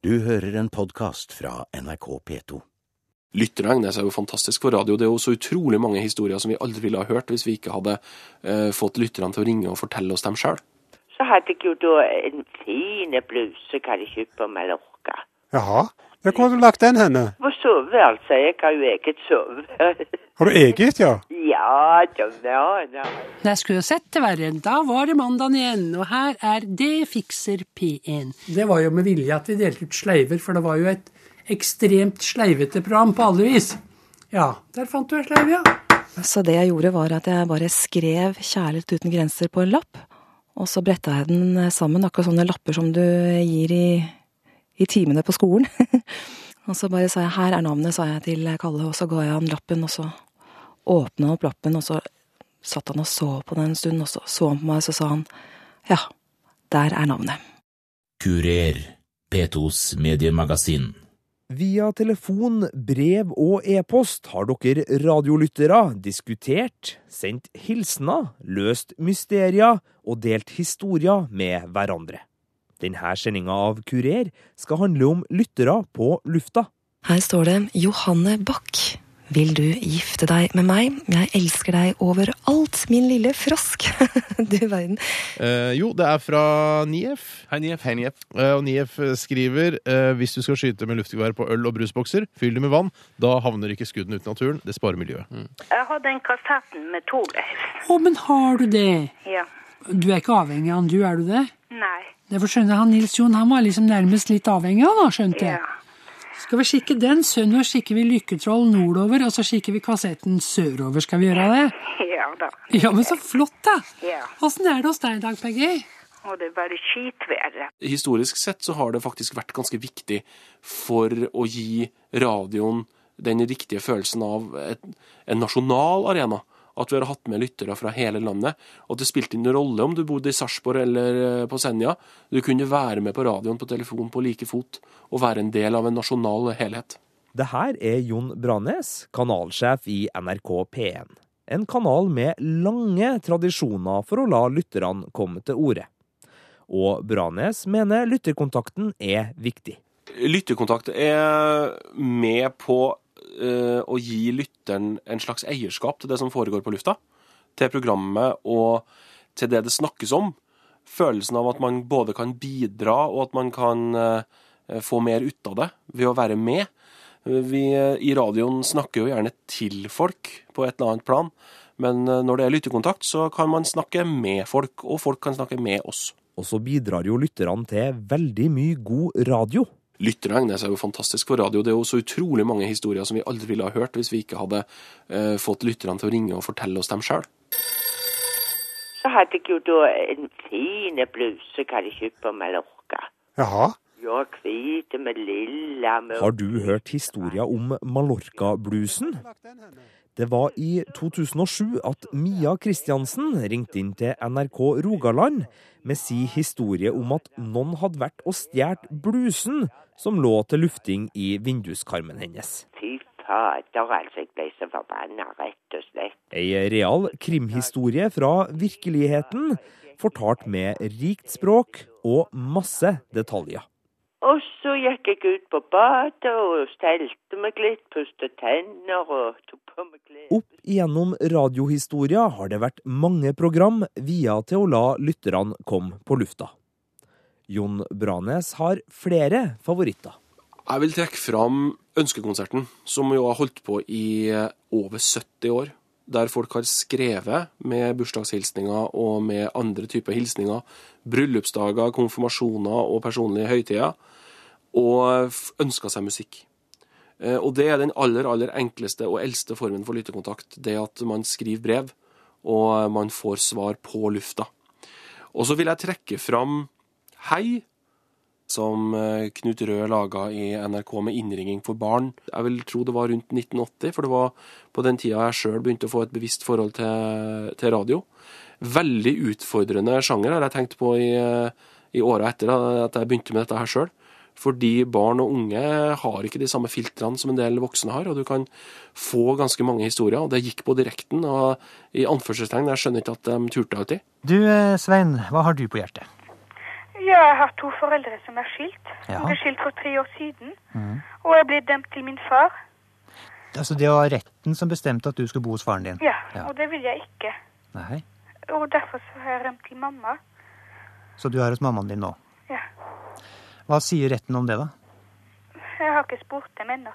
Du hører en podkast fra NRK P2. Lytterne egner seg jo fantastisk for radio. Det er jo så utrolig mange historier som vi aldri ville ha hørt hvis vi ikke hadde eh, fått lytterne til å ringe og fortelle oss dem sjøl. Så hadde jeg jo da en fin bluse jeg hadde kjøpt på Mallorca. Jaha. Ja, hvor har du lagt den henne? På soveværelset. Jeg har jo eget soveværelse. Har du eget, ja? Ja da, ja Når jeg skulle sett det verre. Da var det mandagen igjen, og her er Det fikser P1. Det var jo med vilje at vi delte ut sleiver, for det var jo et ekstremt sleivete program på alle vis. Ja, der fant du en sleiv, ja. Så det jeg gjorde, var at jeg bare skrev 'Kjærlighet uten grenser' på en lapp. Og så bretta jeg den sammen, akkurat sånne lapper som du gir i, i timene på skolen. og så bare sa jeg 'her er navnet', sa jeg til Kalle, og så ga jeg han lappen, og så åpna han opp lappen, og så satt han og så på den en stund, og så så han på meg, og så sa han 'ja, der er navnet'. Kurer, P2s mediemagasin. Via telefon, brev og e-post har dere radiolyttere diskutert, sendt hilsener, løst mysterier og delt historier med hverandre. Denne sendinga av Kurer skal handle om lyttere på lufta. Her står det Johanne Bach. Vil du gifte deg med meg? Jeg elsker deg overalt, min lille frosk. du verden. Eh, jo, det er fra Nief. Hei, Nief. Hei, Nief. Eh, og Nief skriver eh, hvis du skal skyte med luftgevær på øl og brusbokser, fyll det med vann. Da havner ikke skuddene ut i naturen. Det sparer miljøet. Jeg har den kassetten med to Leif. Å, men har du det? Ja. Du er ikke avhengig av han, du, er du det? Nei. Det får skjønne han Nils Jon han var liksom nærmest litt avhengig av da, skjønte jeg. Ja. Skal vi kikke den sønnover, kikker vi Lykketroll nordover, og så kikker vi kassetten sørover. Skal vi gjøre det? Ja da. Ja, men så flott, da! Ja. Åssen er det hos deg i dag, Peggy? Og det er bare skitværet. Historisk sett så har det faktisk vært ganske viktig for å gi radioen den riktige følelsen av et, en nasjonal arena. At vi har hatt med lyttere fra hele landet. Og at det spilte ingen rolle om du bodde i Sarpsborg eller eh, på Senja. Du kunne være med på radioen på telefon på like fot og være en del av en nasjonal helhet. Det her er Jon Branes, kanalsjef i NRK P1. En kanal med lange tradisjoner for å la lytterne komme til orde. Og Branes mener lytterkontakten er viktig. Lytterkontakt er med på eh, å gi lytteren en slags eierskap til det som foregår på lufta. Til programmet og til det det snakkes om. Følelsen av at man både kan bidra og at man kan uh, få mer ut av det ved å være med. Vi uh, i radioen snakker jo gjerne til folk på et eller annet plan. Men når det er lyttekontakt, så kan man snakke med folk, og folk kan snakke med oss. Og så bidrar jo lytterne til veldig mye god radio. Lyttere egner seg jo fantastisk for radio. Det er jo så utrolig mange historier som vi aldri ville ha hørt hvis vi ikke hadde eh, fått lytterne til å ringe og fortelle oss dem sjøl. Så hadde jeg jo da en fin bluse jeg hadde kjøpt på Mallorca. Jaha. Ja, hvit med lilla med Har du hørt historia om Mallorca-bluesen? Det var i 2007 at Mia Kristiansen ringte inn til NRK Rogaland med si historie om at noen hadde vært og stjålet blusen som lå til lufting i vinduskarmen hennes. Fy fader, altså. Jeg ble så forbanna, rett og slett. Ei real krimhistorie fra virkeligheten, fortalt med rikt språk og masse detaljer. Og så gikk jeg ut på badet og stelte meg litt, pustet tenner og tok på meg klær. Opp igjennom radiohistoria har det vært mange program via til å la lytterne komme på lufta. Jon Branes har flere favoritter. Jeg vil trekke fram Ønskekonserten, som jo har holdt på i eh, over 70 år. Der folk har skrevet med bursdagshilsninger og med andre typer hilsninger. Bryllupsdager, konfirmasjoner og personlige høytider. Og ønska seg musikk. Eh, Og det er den aller, aller enkleste og eldste formen for lyttekontakt. Det at man skriver brev, og man får svar på lufta. Og så vil jeg trekke fram Hei, som eh, Knut Rød laga i NRK med innringing for barn. Jeg vil tro det var rundt 1980, for det var på den tida jeg sjøl begynte å få et bevisst forhold til, til radio. Veldig utfordrende sjanger har jeg tenkt på i, eh, i åra etter at jeg begynte med dette her sjøl. Fordi barn og unge har ikke de samme filtrene som en del voksne har, og du kan få ganske mange historier. og Det gikk på direkten, og i anførselstegn, jeg skjønner ikke at de turte alltid. Du eh, Svein, hva har du på hjertet? Ja, jeg har to foreldre som er skilt. Ja. De ble skilt for tre år siden. mm. Og jeg ble dømt til min far. Altså, det var retten som bestemte at du skulle bo hos faren din? Ja, og det vil jeg ikke. Nei. Og derfor så har jeg rømt til mamma. Så du er hos mammaen din nå? Ja. Hva sier retten om det, da? Jeg har ikke spurt dem ennå.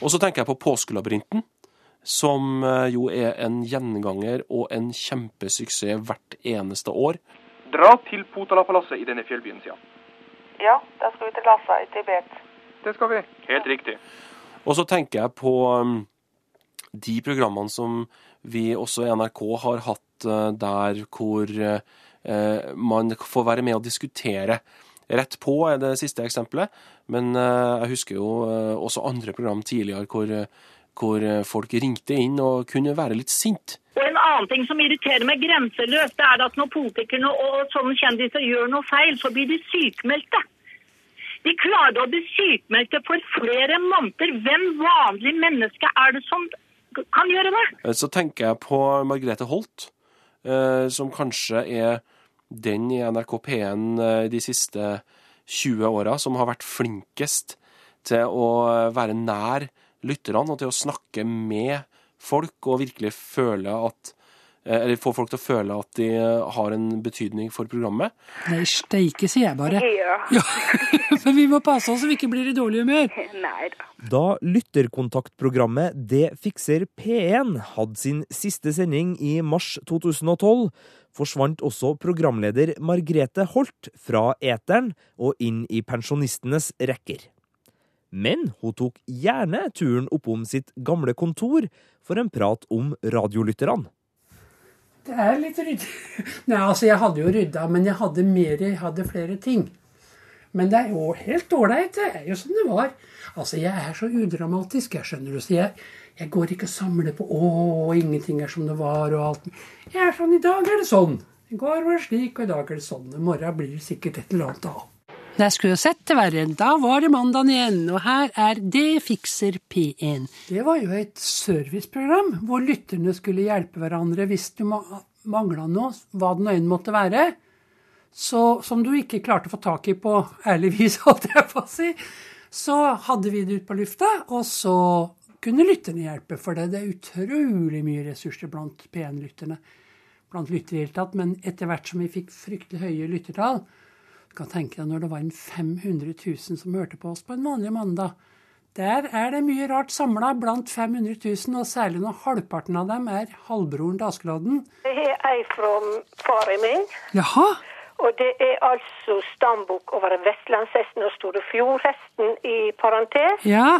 Og så tenker jeg på Påskelabyrinten, som eh, jo er en gjenganger og en kjempesuksess hvert eneste år. Dra til Potala-palasset i denne fjellbyen, sier han. Ja, da skal vi til Lhasa i Tibet. Det skal vi. Helt riktig. Og så tenker jeg på um, de programmene som vi også i NRK har hatt eh, der hvor eh, man får være med og diskutere. Rett på er det siste eksempelet, men eh, jeg husker jo eh, også andre program tidligere hvor, eh, hvor folk ringte inn og kunne være litt sint. Og en annen ting som irriterer meg grenseløst, det er at når politikerne og sånne kjendiser gjør noe feil, så blir de sykmeldte. De klarer å bli sykmeldte for flere måneder. Hvem vanlig menneske er det som kan gjøre det? Så tenker jeg på Margrethe Holt, som kanskje er den i NRK P1 eh, de siste 20 åra som har vært flinkest til å være nær lytterne og til å snakke med folk og virkelig føle at eh, eller få folk til å føle at de har en betydning for programmet. Nei, steike, sier jeg bare. Ja. Men vi må passe oss så vi ikke blir i dårlig humør. Nei da. Da lytterkontaktprogrammet Det fikser P1 hadde sin siste sending i mars 2012, forsvant også programleder Margrete Holt fra eteren og inn i pensjonistenes rekker. Men hun tok gjerne turen oppom sitt gamle kontor for en prat om radiolytterne. Det er litt ryddig. Nei, altså jeg hadde jo rydda, men jeg hadde mer, jeg hadde flere ting. Men det er jo helt ålreit. Det er jo som det var. Altså, jeg er så udramatisk, jeg skjønner du. Så jeg, jeg går ikke og samler på 'å, ingenting er som det var' og alt. Jeg er sånn 'i dag er det sånn'. I går var det slik, og i dag er det sånn. I morgen blir det sikkert et eller annet da. Jeg skulle jo sett det verre. Da var det mandagen igjen, og her er Det fikser P1. Det var jo et serviceprogram hvor lytterne skulle hjelpe hverandre hvis du mangla noe, hva det nå enn måtte være, så, som du ikke klarte å få tak i på ærlig vis, holdt jeg på å si. Så hadde vi det ut på lufta, og så kunne lytterne hjelpe. For det, det er utrolig mye ressurser blant P1-lytterne. Blant lyttere i det hele tatt. Men etter hvert som vi fikk fryktelig høye lyttertall, kan tenke deg når det var en 500 000 som hørte på oss på en vanlig mandag. Der er det mye rart samla blant 500 000, og særlig når halvparten av dem er halvbroren til Askeladden. Det er ei fra faren min. Jaha? Og det er altså stambok over vestlandshesten og Storefjordhesten i parentes. Ja.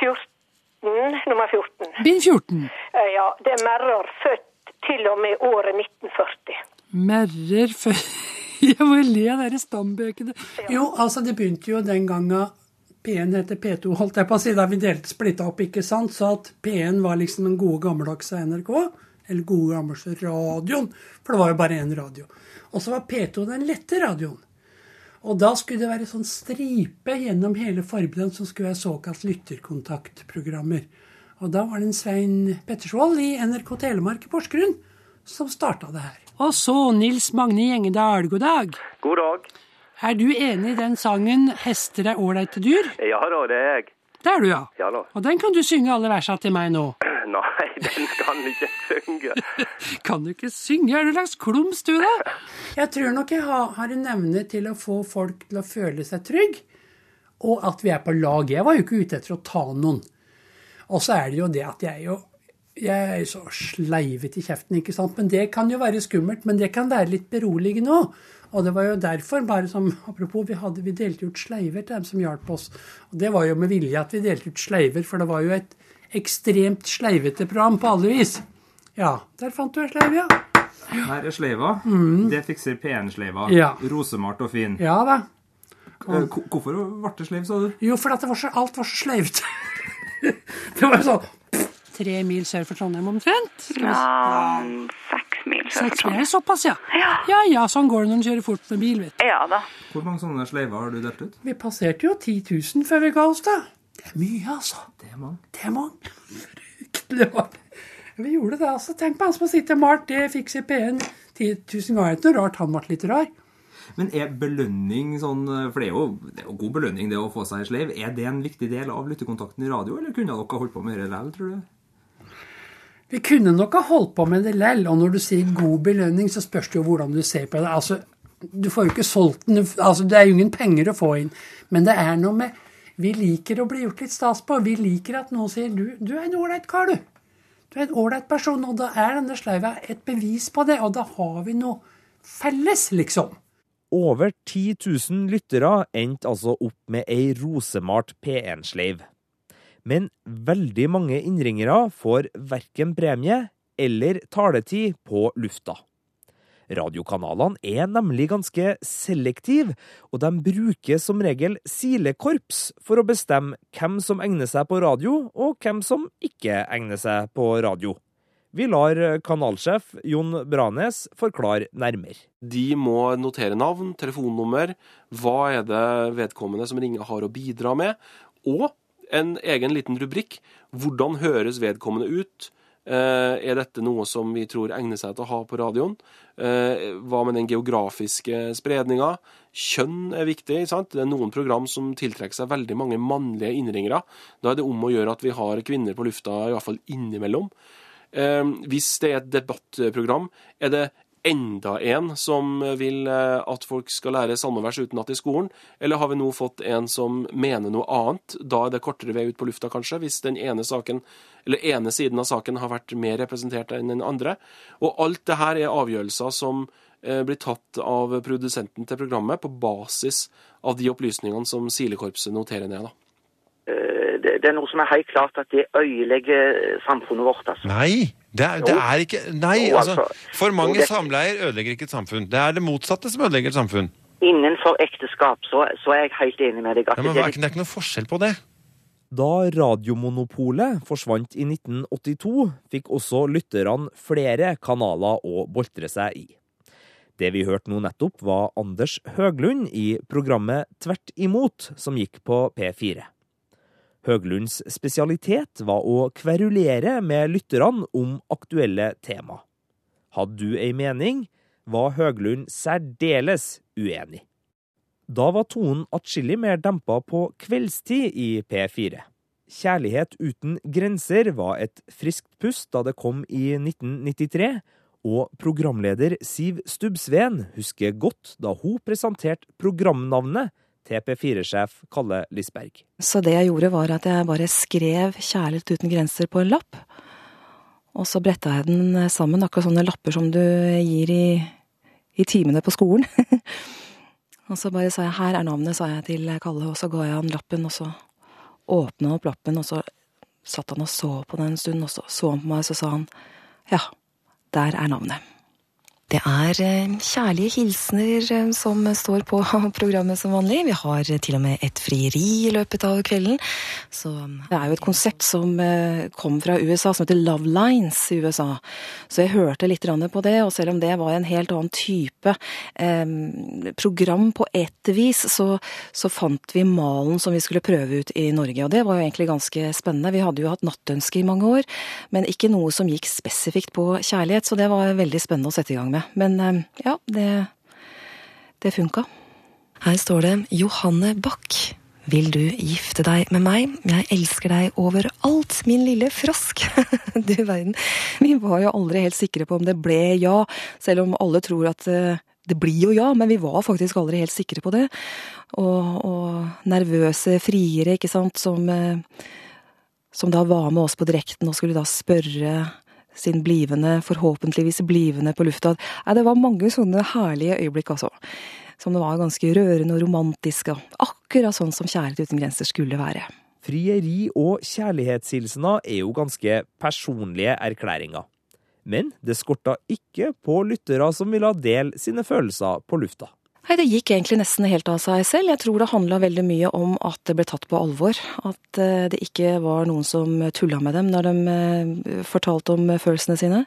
14, nummer 14. Bind 14. Eh, Ja, det er merrer født til og med året 1940. Merrer før Jeg må le av de stambøkene. Jo, altså det begynte jo den gangen P1 heter P2, holdt jeg på å si, da vi delte splitta opp, ikke sant? Så at P1 var liksom den gode gammeldagse NRK, eller gode gammeldagse radioen, for det var jo bare én radio. Og så var P2 den lette radioen. Og da skulle det være sånn stripe gjennom hele forbundet som skulle være såkalt lytterkontaktprogrammer. Og da var det en Svein Pettersvold i NRK Telemark i Porsgrunn som starta det her. Og så Nils Magne Gjengedal, god dag. God dag. Er du enig i den sangen 'Hester er ålreite dyr'? Ja da, det er jeg. Det er du, ja. Ja da. Og den kan du synge alle versa til meg nå. Nei, den kan ikke synge. Kan du ikke synge? Er du langs klums, du, da? Jeg tror nok jeg har, har en evne til å få folk til å føle seg trygg, og at vi er på lag. Jeg var jo ikke ute etter å ta noen. Og så er det jo det at jeg jo jeg er så sleivete i kjeften, ikke sant. Men det kan jo være skummelt, men det kan være litt beroligende òg. Og det var jo derfor, bare som apropos, vi, hadde, vi delte ut sleiver til dem som hjalp oss. Og det var jo med vilje at vi delte ut sleiver, for det var jo et ekstremt sleivete program på alle vis. Ja, der fant du ei sleiv, ja. Her er sleiva. Mm. Det fikser P1-sleiva. Ja. Rosemalt og fin. Ja da. Og... Hvorfor ble det sleiv, sa du? Jo, for at det var så, alt var så sleivete. det var jo sånn Tre mil sør for Trondheim omtrent? Skal vi Ja, seks mil sør Seks for mil, er såpass, ja. Ja ja, sånn går det når en kjører fort med bil, vet du. Ja da. Hvor mange sånne sleiver har du delt ut? Vi passerte jo 10 000 før vi ga oss, da. Det er mye, altså. Det er mange. Det er mange. Fryktelig mange. Vi gjorde det, altså. Tenk på han som har sittet og malt det fikser P1 10 000 ganger. Det er ikke noe rart han ble litt rar. Men er belønning sånn For det er, jo, det er jo god belønning det å få seg sleiv. Er det en viktig del av lyttekontakten i radio, eller kunne dere holdt på med det likevel, tror du? Vi kunne nok ha holdt på med det lell, og når du sier god belønning, så spørs det jo hvordan du ser på det. Altså, du får jo ikke solgt den, altså det er jo ingen penger å få inn. Men det er noe med Vi liker å bli gjort litt stas på. Vi liker at noen sier du, du er en ålreit kar, du. Du er en ålreit person. Og da er denne sleiva et bevis på det, og da har vi noe felles, liksom. Over 10 000 lyttere endte altså opp med ei rosemalt P1-sleiv. Men veldig mange innringere får verken premie eller taletid på lufta. Radiokanalene er nemlig ganske selektive, og de bruker som regel silekorps for å bestemme hvem som egner seg på radio, og hvem som ikke egner seg på radio. Vi lar kanalsjef Jon Branes forklare nærmere. De må notere navn, telefonnummer, hva er det vedkommende som ringer har å bidra med, og en egen liten rubrikk. Hvordan høres vedkommende ut? Eh, er dette noe som vi tror egner seg til å ha på radioen? Eh, hva med den geografiske spredninga? Kjønn er viktig. sant? Det er noen program som tiltrekker seg veldig mange mannlige innringere. Da er det om å gjøre at vi har kvinner på lufta, i hvert fall innimellom. Eh, hvis det er et debattprogram, er det enda en som vil at folk skal lære salmevers utenat i skolen? Eller har vi nå fått en som mener noe annet? Da er det kortere vei ut på lufta, kanskje, hvis den ene saken, eller ene siden av saken har vært mer representert enn den andre. Og alt det her er avgjørelser som blir tatt av produsenten til programmet på basis av de opplysningene som Silekorpset noterer ned. da. Det, det er noe som er helt klart at det ødelegger samfunnet vårt. altså. Nei, det er, det er ikke Nei, Jo, altså. altså, For mange jo, det- samleier ødelegger ikke et samfunn. Det er det motsatte som ødelegger et samfunn. Innenfor ekteskap så, så er jeg helt enig med deg. at Ja, men det er det er ikke noe forskjell på det. Da radiomonopolet forsvant i 1982, fikk også lytterne flere kanaler å boltre seg i. Det vi hørte nå nettopp, var Anders Høglund i programmet Tvert imot, som gikk på P4. Høglunds spesialitet var å kverulere med lytterne om aktuelle tema. Hadde du ei mening, var Høglund særdeles uenig. Da var tonen atskillig mer dempa på kveldstid i P4. Kjærlighet uten grenser var et friskt pust da det kom i 1993, og programleder Siv Stubbsveen husker godt da hun presenterte programnavnet til P4-sjef Kalle Lysberg. Så det jeg gjorde, var at jeg bare skrev 'Kjærlighet uten grenser' på en lapp. Og så bretta jeg den sammen, akkurat sånne lapper som du gir i, i timene på skolen. og så bare sa jeg 'her er navnet', sa jeg til Kalle, og så ga jeg han lappen, og så åpna opp lappen, og så satt han og så på den en stund, og så så han på meg, og så sa han 'ja, der er navnet'. Det er eh, kjærlige hilsener eh, som står på programmet som vanlig. Vi har eh, til og med et frieri i løpet av kvelden. Så det er jo et konsept som kom fra USA, som heter Love Lines i USA. Så jeg hørte litt på det, og selv om det var en helt annen type program på ett vis, så, så fant vi malen som vi skulle prøve ut i Norge. Og det var jo egentlig ganske spennende. Vi hadde jo hatt nattønske i mange år, men ikke noe som gikk spesifikt på kjærlighet, så det var veldig spennende å sette i gang med. Men eh, ja, det, det funka. Her står det Johanne Bach. Vil du gifte deg med meg? Jeg elsker deg overalt, min lille frosk. du verden. Vi var jo aldri helt sikre på om det ble ja, selv om alle tror at eh, det blir jo ja, men vi var faktisk aldri helt sikre på det. Og, og nervøse friere, ikke sant, som, eh, som da var med oss på direkten og skulle da spørre sin blivende, forhåpentligvis blivende på lufta. Nei, det var mange sånne herlige øyeblikk, altså. Som det var ganske rørende og romantiske. Akkurat sånn som Kjærlighet uten grenser skulle være. Frieri og kjærlighetshilsener er jo ganske personlige erklæringer. Men det skorta ikke på lyttere som ville dele sine følelser på lufta. Nei, Det gikk egentlig nesten helt av seg selv. Jeg tror det handla veldig mye om at det ble tatt på alvor. At eh, det ikke var noen som tulla med dem når de eh, fortalte om følelsene sine.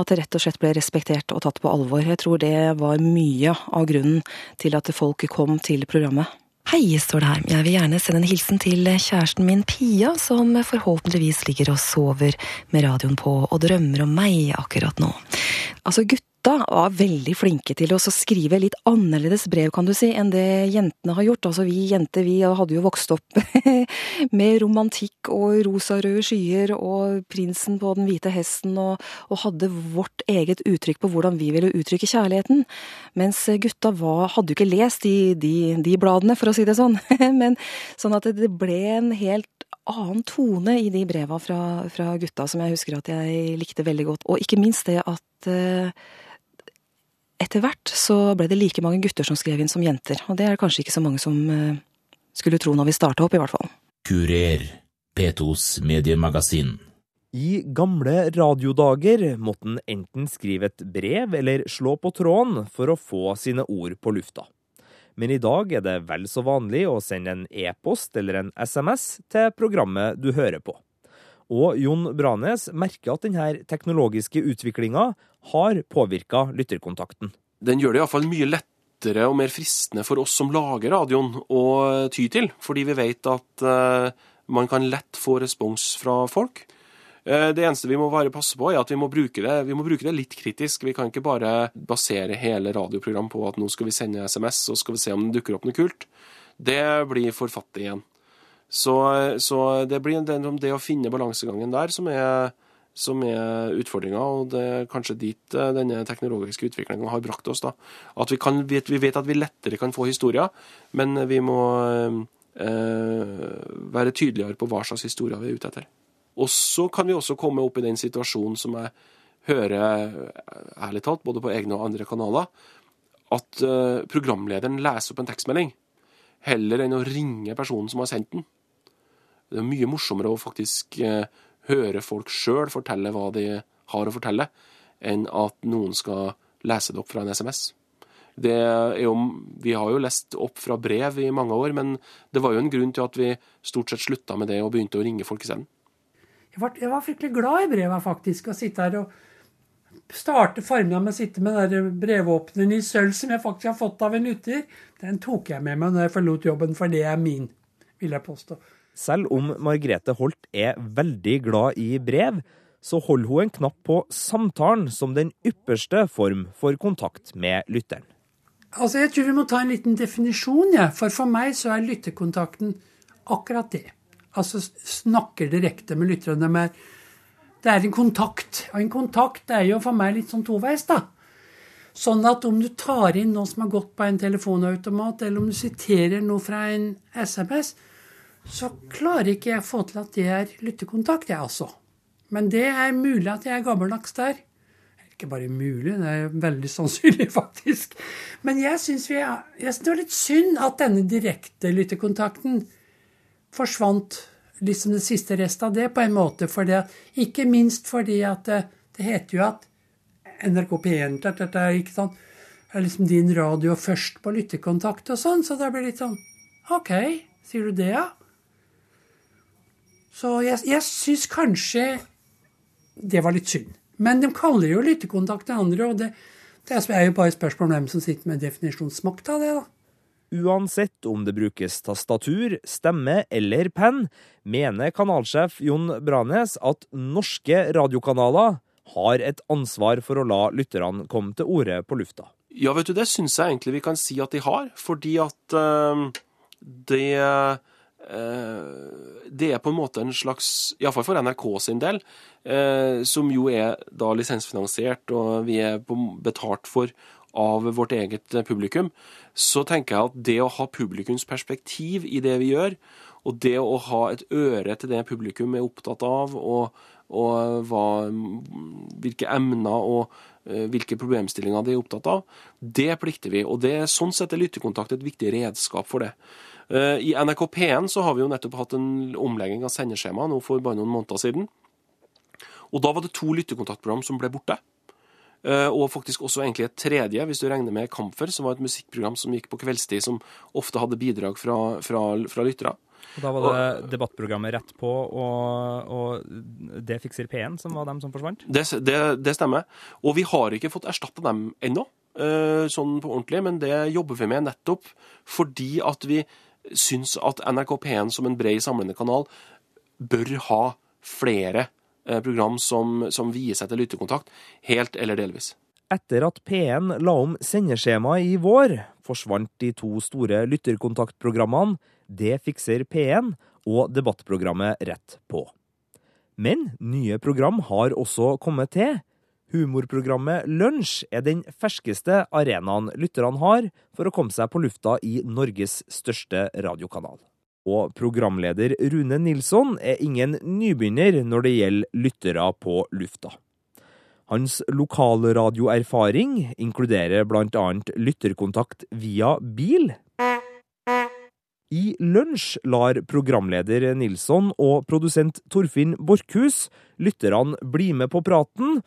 At det rett og slett ble respektert og tatt på alvor. Jeg tror det var mye av grunnen til at folk kom til programmet. Hei, står det her. Jeg vil gjerne sende en hilsen til kjæresten min Pia, som forhåpentligvis ligger og sover med radioen på og drømmer om meg akkurat nå. Altså, gutter gutta var veldig flinke til å skrive litt annerledes brev, kan du si, enn det jentene har gjort. Altså vi jenter vi hadde jo vokst opp med romantikk og rosarøde skyer og prinsen på den hvite hesten, og, og, hadde vårt eget uttrykk på hvordan vi ville uttrykke kjærligheten. Mens gutta var, hadde jo ikke lest de, de, de bladene, for å si det sånn. Men sånn at det ble en helt annen tone i de breva fra, fra, gutta som jeg husker at jeg likte veldig godt. Og ikke minst det at eh, etter hvert så ble det like mange gutter som skrev inn som jenter. Og det er det kanskje ikke så mange som eh, skulle tro når vi starta opp, i hvert fall. Kurer, P2s mediemagasin. I gamle radiodager måtte en enten skrive et brev eller slå på tråden for å få sine ord på lufta men i dag er det vel så vanlig å sende en e-post eller en SMS til programmet du hører på. Og Jon Branes merker at denne teknologiske utviklinga har påvirka lytterkontakten. Den gjør det iallfall mye lettere og mer fristende for oss som lager radioen å ty til, fordi vi vet at uh, man kan lett få respons fra folk. Eh, det eneste vi må bare passe på, er at vi må, det, vi må bruke det litt kritisk. Vi kan ikke bare basere hele radioprogram på at nå skal vi sende SMS, og skal vi se om det dukker opp noe kult. Det blir for fattig igjen. Så, så det blir det, det, å finne balansegangen der som er, som er utfordringa, og det er kanskje dit eh, denne teknologiske utviklinga har brakt oss. da. At vi, kan, vi, vet at vi lettere kan få historier, men vi må eh, være tydeligere på hva slags historier vi er ute etter. Og så kan vi også komme opp i den situasjonen som jeg hører, ærlig talt, både på egne og andre kanaler, at uh, programlederen leser opp en tekstmelding heller enn å ringe personen som har sendt den. Det er mye morsommere å faktisk uh, høre folk sjøl fortelle hva de har å fortelle, enn at noen skal lese det opp fra en SMS. Jo, vi har jo lest opp fra brev i mange år, men det var jo en grunn til at vi stort sett slutta med det og begynte å ringe folk isteden. Jeg jeg var fryktelig glad i breva, faktisk. Å sitte her og starte formiddagen med å sitte med den brevåpneren i sølv som jeg faktisk har fått av en lytter. Den tok jeg med meg når jeg forlot jobben, for det er min, vil jeg påstå. Selv om Margrethe Holt er veldig glad i brev, så holder hun en knapp på samtalen som den ypperste form for kontakt med lytteren. Altså, Jeg tror vi må ta en liten definisjon, ja. for for meg så er lytterkontakten akkurat det altså snakker direkte med lytterne. Med, det er en kontakt. Og en kontakt er jo for meg litt sånn toveis, da. Sånn at om du tar inn noe som har gått på en telefonautomat, eller om du siterer noe fra en SMS, så klarer ikke jeg få til at det er lyttekontakt, jeg altså. Men det er mulig at jeg er gammeldags der. Ikke bare mulig, det er veldig sannsynlig, faktisk. Men jeg syns det var litt synd at denne direkte lyttekontakten forsvant liksom den siste rest av det, på en måte. For det, ikke minst fordi at det, det heter jo at NRK P1 dette er er liksom din radio først på lyttekontakt og sånn, så da blir det litt sånn OK, sier du det, ja? Så jeg, jeg syns kanskje det var litt synd. Men de kaller jo lyttekontakt til andre, og det, det er jo bare et spørsmål om hvem som sitter med definisjonsmakt av det, da. Uansett om det brukes tastatur, stemme eller penn, mener kanalsjef Jon Branes at norske radiokanaler har et ansvar for å la lytterne komme til orde på lufta. Ja, vet du, det syns jeg egentlig vi kan si at de har, fordi at uh, det uh, det er på en måte en slags, iallfall for NRK sin del, uh, som jo er da lisensfinansiert og vi er betalt for av vårt eget publikum, så tenker jeg at det å ha publikums perspektiv i det vi gjør, og det å ha et øre til det publikum er opptatt av, og, og hva, hvilke emner og hvilke problemstillinger de er opptatt av, det plikter vi. Og det er sånn sett er lyttekontakt et viktig redskap for det. Uh, I NRK P1 så har vi jo nettopp hatt en omlegging av sendeskjema nå for bare noen måneder siden. Og da var det to lyttekontaktprogram som ble borte. Eh, og faktisk også egentlig et tredje, hvis du regner med Kamfer, som var et musikkprogram som gikk på kveldstid, som ofte hadde bidrag fra, fra, fra lyttere. Og Da var det og, debattprogrammet Rett på og, og Det fikser P1 som var dem som forsvant? Det, det, det stemmer. Og vi har ikke fått erstatta dem ennå, eh, sånn på ordentlig, men det jobber vi med nettopp fordi at vi syns at NRK P1 som en bred, samlende kanal bør ha flere Eh, program som, som vier seg til lyttekontakt, helt eller delvis. Etter at P1 la om sendeskjemaet i vår, forsvant de to store lytterkontaktprogrammene Det fikser P1 og debattprogrammet Rett på. Men nye program har også kommet til. Humorprogrammet Lunsj er den ferskeste arenaen lytterne har for å komme seg på lufta i Norges største radiokanal. Og programleder Rune Nilsson er ingen nybegynner når det gjelder lyttere på lufta. Hans lokalradioerfaring inkluderer annet lytterkontakt via bil. I Lunsj lar programleder Nilsson og produsent Torfinn Borchhus lytterne bli med på praten,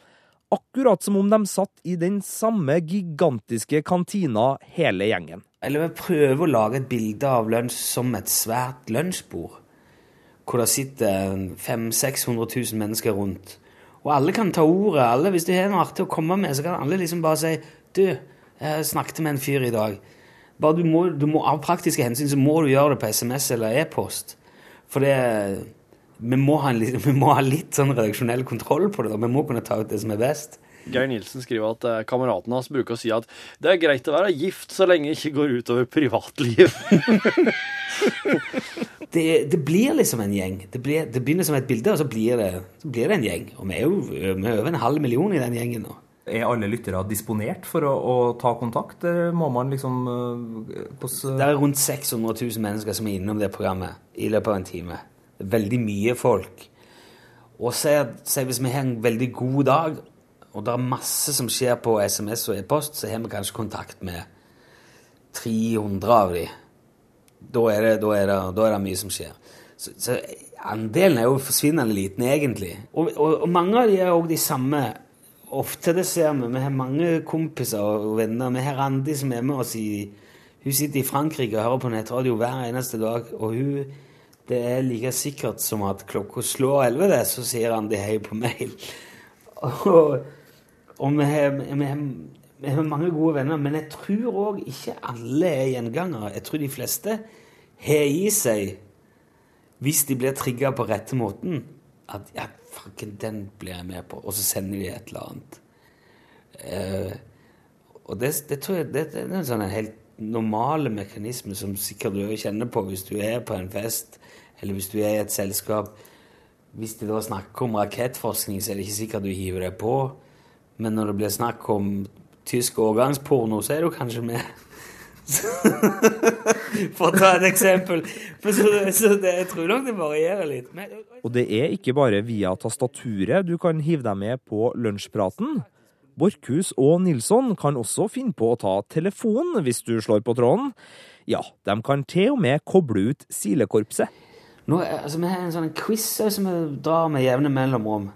akkurat som om de satt i den samme gigantiske kantina hele gjengen. Eller vi prøver å lage et bilde av lunsj som et svært lunsjbord. Hvor det sitter 500 600 000 mennesker rundt. Og alle kan ta ordet. alle, Hvis du har noe artig å komme med, så kan alle liksom bare si Du, jeg snakket med en fyr i dag. Bare du må, du må, Av praktiske hensyn så må du gjøre det på SMS eller e-post. For det vi må, ha en, vi må ha litt sånn redaksjonell kontroll på det. da. Vi må kunne ta ut det som er best. Geir Nilsen skriver at eh, kameraten hans bruker å si at det er greit å være gift så lenge det ikke går utover privatliv. det, det blir liksom en gjeng. Det, blir, det begynner som et bilde, og så blir det, så blir det en gjeng. Og vi er jo vi er over en halv million i den gjengen nå. Er alle lyttere disponert for å, å ta kontakt? Må man liksom hvordan- Det er rundt 600 000 mennesker som er innom det programmet i løpet av en time. Veldig mye folk. Og si hvis vi har en veldig god dag, og det er masse som skjer på SMS og e-post, så har vi kanskje kontakt med 300 av de. Da er det, da er det, da er det mye som skjer. Så, så andelen er jo forsvinnende liten, egentlig. Og, og, og mange av de er òg de samme. Ofte det ser vi. Vi har mange kompiser og venner. Vi har Randi som er med oss i Hun sitter i Frankrike og hører på nettradio hver eneste dag. Og hun Det er like sikkert som at klokka slår elleve, det, så sier han det hei på mail. Og, og vi, har, vi, har, vi har mange gode venner, men jeg tror òg ikke alle er gjengangere. Jeg tror de fleste har i seg, hvis de blir trigga på rette måten, at ja, fucken, den blir jeg med på. Og så sender de et eller annet. Uh, og det, det tror jeg det, det er en sånn helt normal mekanisme som sikkert du kjenner på hvis du er på en fest, eller hvis du er i et selskap. Hvis de da snakker om rakettforskning, så er det ikke sikkert du hiver deg på. Men når det blir snakk om tysk årgangsporno, så er du kanskje med. For å ta et eksempel. Så, så det, jeg tror nok det varierer litt. Men, Og det er ikke bare via tastaturet du kan hive deg med på lunsjpraten. Borchhus og Nilsson kan også finne på å ta telefonen hvis du slår på tråden. Ja, de kan til og med koble ut Silekorpset. Nå, altså, vi har en sånn quiz som vi drar med jevne mellomrom.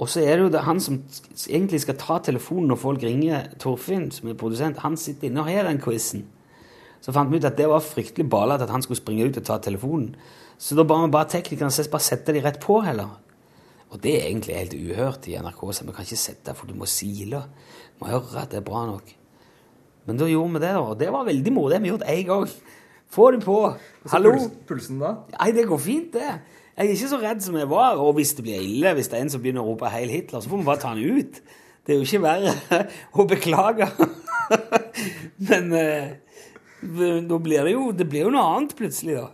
Og så er det jo det, han som egentlig skal ta telefonen når folk ringer, Torfinn, som er produsent, han sitter inne og har den quizen. Så fant vi ut at det var fryktelig balete at han skulle springe ut og ta telefonen. Så da ba vi bare teknikerne bare sette de rett på heller. Og det er egentlig helt uhørt i NRK, så vi kan ikke sette for du må sile. Du må høre at det er bra nok. Men da gjorde vi det, da. Og det var veldig moro. Det har vi gjort én gang. Få det på! Hallo! puls- pulsen da? Nei, det går fint, det. Jeg er ikke så redd som jeg var. Og hvis det blir ille, hvis det er en som begynner å rope 'Heil Hitler', så får vi bare ta han ut. Det er jo ikke verre å beklage. Men eh, da blir det jo Det blir jo noe annet plutselig, da.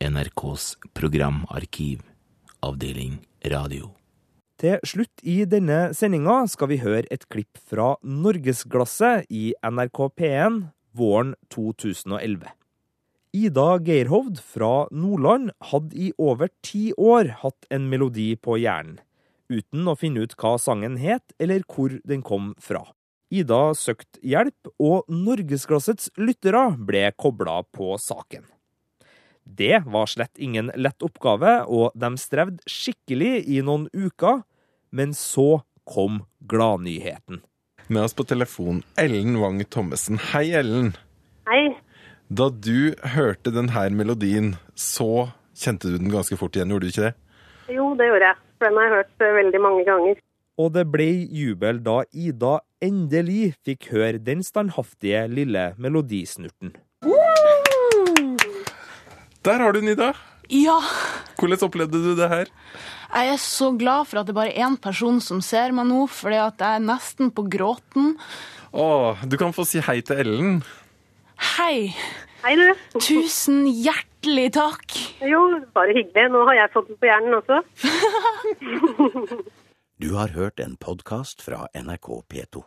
NRKs programarkiv, avdeling radio. Til slutt i denne sendinga skal vi høre et klipp fra Norgesglasset i NRK P1 våren 2011. Ida Geirhovd fra Nordland hadde i over ti år hatt en melodi på hjernen, uten å finne ut hva sangen het eller hvor den kom fra. Ida søkte hjelp, og Norgesklassets lyttere ble kobla på saken. Det var slett ingen lett oppgave, og de strevde skikkelig i noen uker, men så kom gladnyheten. Med oss på telefon Ellen Wang Thommessen. Hei, Ellen. Hei. Da du hørte denne melodien, så kjente du den ganske fort igjen, gjorde du ikke det? Jo, det gjorde jeg. For den har jeg hørt eh, veldig mange ganger. Og det ble jubel da Ida endelig fikk høre den standhaftige lille melodisnurten. Der har du den, Ida. Ja. Hvordan opplevde du det her? Jeg er så glad for at det bare er én person som ser meg nå, fordi at jeg er nesten på gråten. Å, du kan få si hei til Ellen. Hei! Hei, du. Tusen hjertelig takk. Jo, bare hyggelig. Nå har jeg fått den på hjernen også. Du har hørt en podkast fra NRK P2.